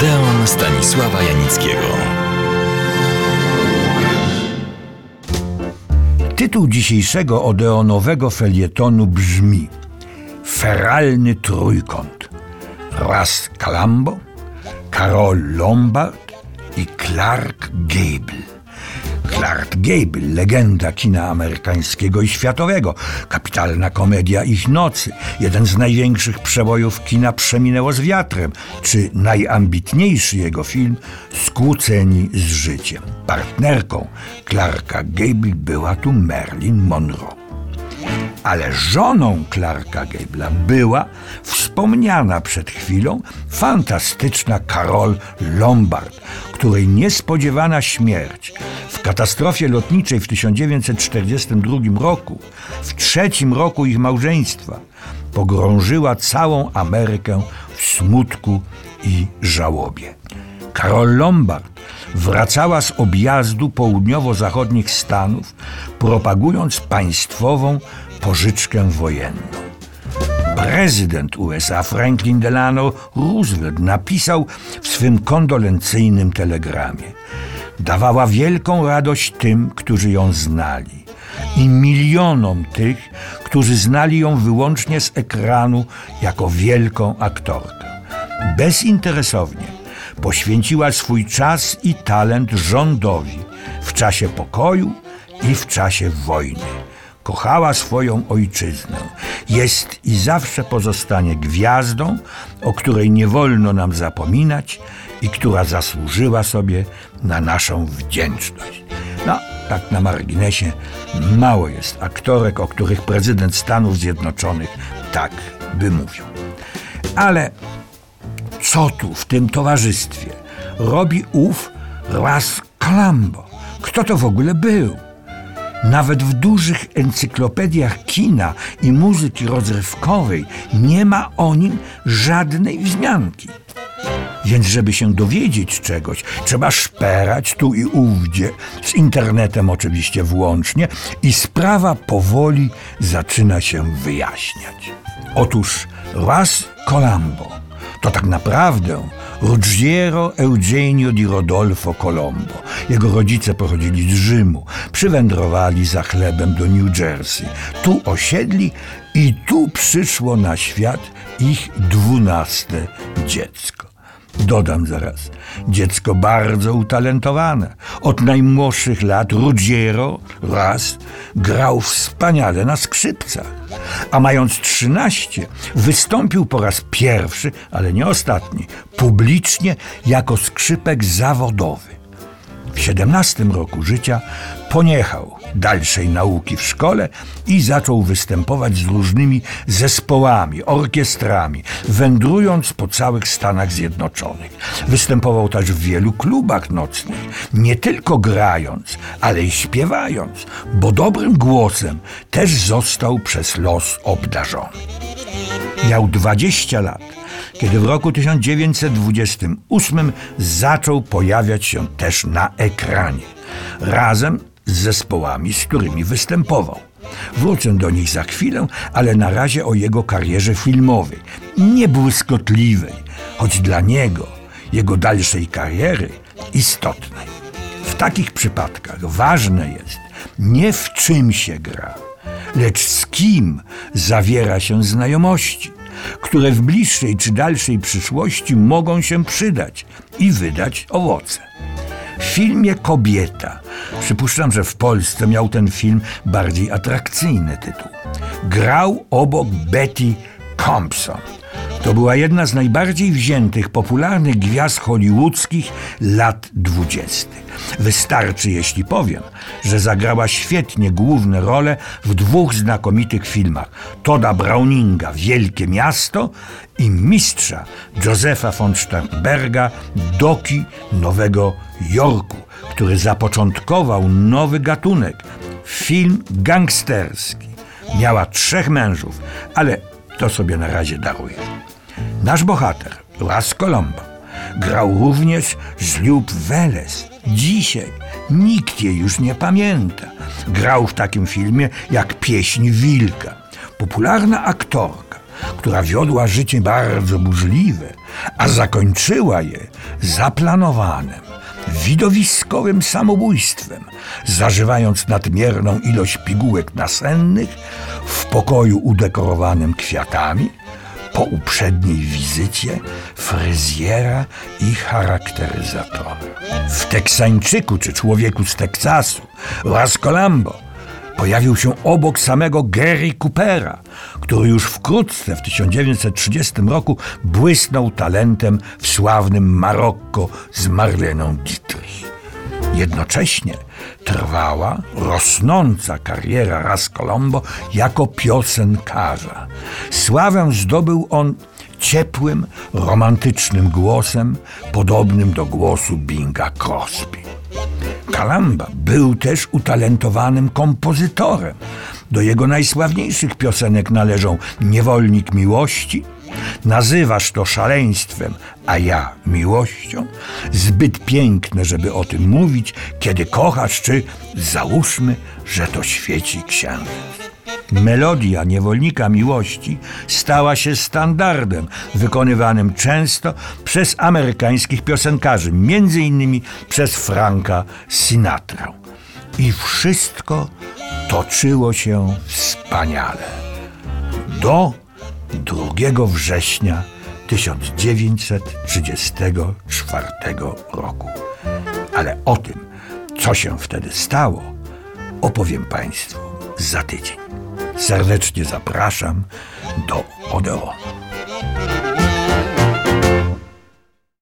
Odeon Stanisława Janickiego. Tytuł dzisiejszego odeonowego felietonu brzmi Feralny trójkąt. Ras Calambo, Karol Lombard i Clark Gable. Clark Gable, legenda kina amerykańskiego i światowego, kapitalna komedia Ich nocy, jeden z największych przebojów kina Przeminęło z wiatrem, czy najambitniejszy jego film Skłóceni z życiem. Partnerką Clarka Gable była tu Marilyn Monroe. Ale żoną Clarka Gable'a była wspomniana przed chwilą fantastyczna Carol Lombard, której niespodziewana śmierć w katastrofie lotniczej w 1942 roku, w trzecim roku ich małżeństwa, pogrążyła całą Amerykę w smutku i żałobie. Karol Lombard wracała z objazdu południowo-zachodnich Stanów, propagując państwową pożyczkę wojenną. Prezydent USA Franklin Delano Roosevelt napisał w swym kondolencyjnym telegramie: Dawała wielką radość tym, którzy ją znali, i milionom tych, którzy znali ją wyłącznie z ekranu jako wielką aktorkę. Bezinteresownie poświęciła swój czas i talent rządowi w czasie pokoju i w czasie wojny. Kochała swoją ojczyznę. Jest i zawsze pozostanie gwiazdą, o której nie wolno nam zapominać i która zasłużyła sobie na naszą wdzięczność. No, tak na marginesie, mało jest aktorek, o których prezydent Stanów Zjednoczonych tak by mówił. Ale co tu w tym towarzystwie robi ów Ras Calambo? Kto to w ogóle był? Nawet w dużych encyklopediach kina i muzyki rozrywkowej nie ma o nim żadnej wzmianki. Więc, żeby się dowiedzieć czegoś, trzeba szperać tu i ówdzie, z internetem oczywiście włącznie, i sprawa powoli zaczyna się wyjaśniać. Otóż Ras Colombo to tak naprawdę Ruggiero Eugenio di Rodolfo Colombo. Jego rodzice pochodzili z Rzymu, przywędrowali za chlebem do New Jersey. Tu osiedli i tu przyszło na świat ich dwunaste dziecko. Dodam zaraz, dziecko bardzo utalentowane. Od najmłodszych lat Ruggiero raz grał wspaniale na skrzypcach, a mając trzynaście wystąpił po raz pierwszy, ale nie ostatni, publicznie jako skrzypek zawodowy. W 17 roku życia poniechał dalszej nauki w szkole i zaczął występować z różnymi zespołami, orkiestrami, wędrując po całych Stanach Zjednoczonych. Występował też w wielu klubach nocnych, nie tylko grając, ale i śpiewając, bo dobrym głosem też został przez los obdarzony. Miał 20 lat, kiedy w roku 1928 zaczął pojawiać się też na ekranie, razem z zespołami, z którymi występował. Wrócę do nich za chwilę, ale na razie o jego karierze filmowej, niebłyskotliwej, choć dla niego, jego dalszej kariery, istotnej. W takich przypadkach ważne jest nie w czym się gra, lecz z kim zawiera się znajomości, które w bliższej czy dalszej przyszłości mogą się przydać i wydać owoce. W filmie Kobieta, przypuszczam, że w Polsce miał ten film bardziej atrakcyjny tytuł, grał obok Betty Thompson. To była jedna z najbardziej wziętych, popularnych gwiazd hollywoodzkich lat dwudziestych. Wystarczy, jeśli powiem, że zagrała świetnie główne role w dwóch znakomitych filmach: Toda Browninga Wielkie Miasto i mistrza Josepha von Sternberga Doki Nowego Jorku, który zapoczątkował nowy gatunek film gangsterski. Miała trzech mężów, ale to sobie na razie daruję. Nasz bohater, Ras Colombo, grał również z Lub Weles. Dzisiaj nikt jej już nie pamięta. Grał w takim filmie jak Pieśń Wilka. Popularna aktorka, która wiodła życie bardzo burzliwe, a zakończyła je zaplanowanym, widowiskowym samobójstwem, zażywając nadmierną ilość pigułek nasennych w pokoju udekorowanym kwiatami, po uprzedniej wizycie fryzjera i charakteryzatora. W Teksańczyku czy człowieku z Teksasu, Las Colombo, pojawił się obok samego Gary Coopera, który już wkrótce w 1930 roku błysnął talentem w sławnym Marokko z Marleną Dietrich. Jednocześnie trwała, rosnąca kariera Ras Colombo jako piosenkarza. Sławę zdobył on ciepłym, romantycznym głosem, podobnym do głosu Binga Crosby. Kalamba był też utalentowanym kompozytorem. Do jego najsławniejszych piosenek należą Niewolnik Miłości, Nazywasz to szaleństwem, a ja miłością? Zbyt piękne, żeby o tym mówić, kiedy kochasz, czy załóżmy, że to świeci księżyc. Melodia niewolnika miłości stała się standardem wykonywanym często przez amerykańskich piosenkarzy, między innymi przez Franka Sinatrę. I wszystko toczyło się wspaniale. Do 2 września 1934 roku. Ale o tym, co się wtedy stało, opowiem Państwu za tydzień. Serdecznie zapraszam do Odeonu.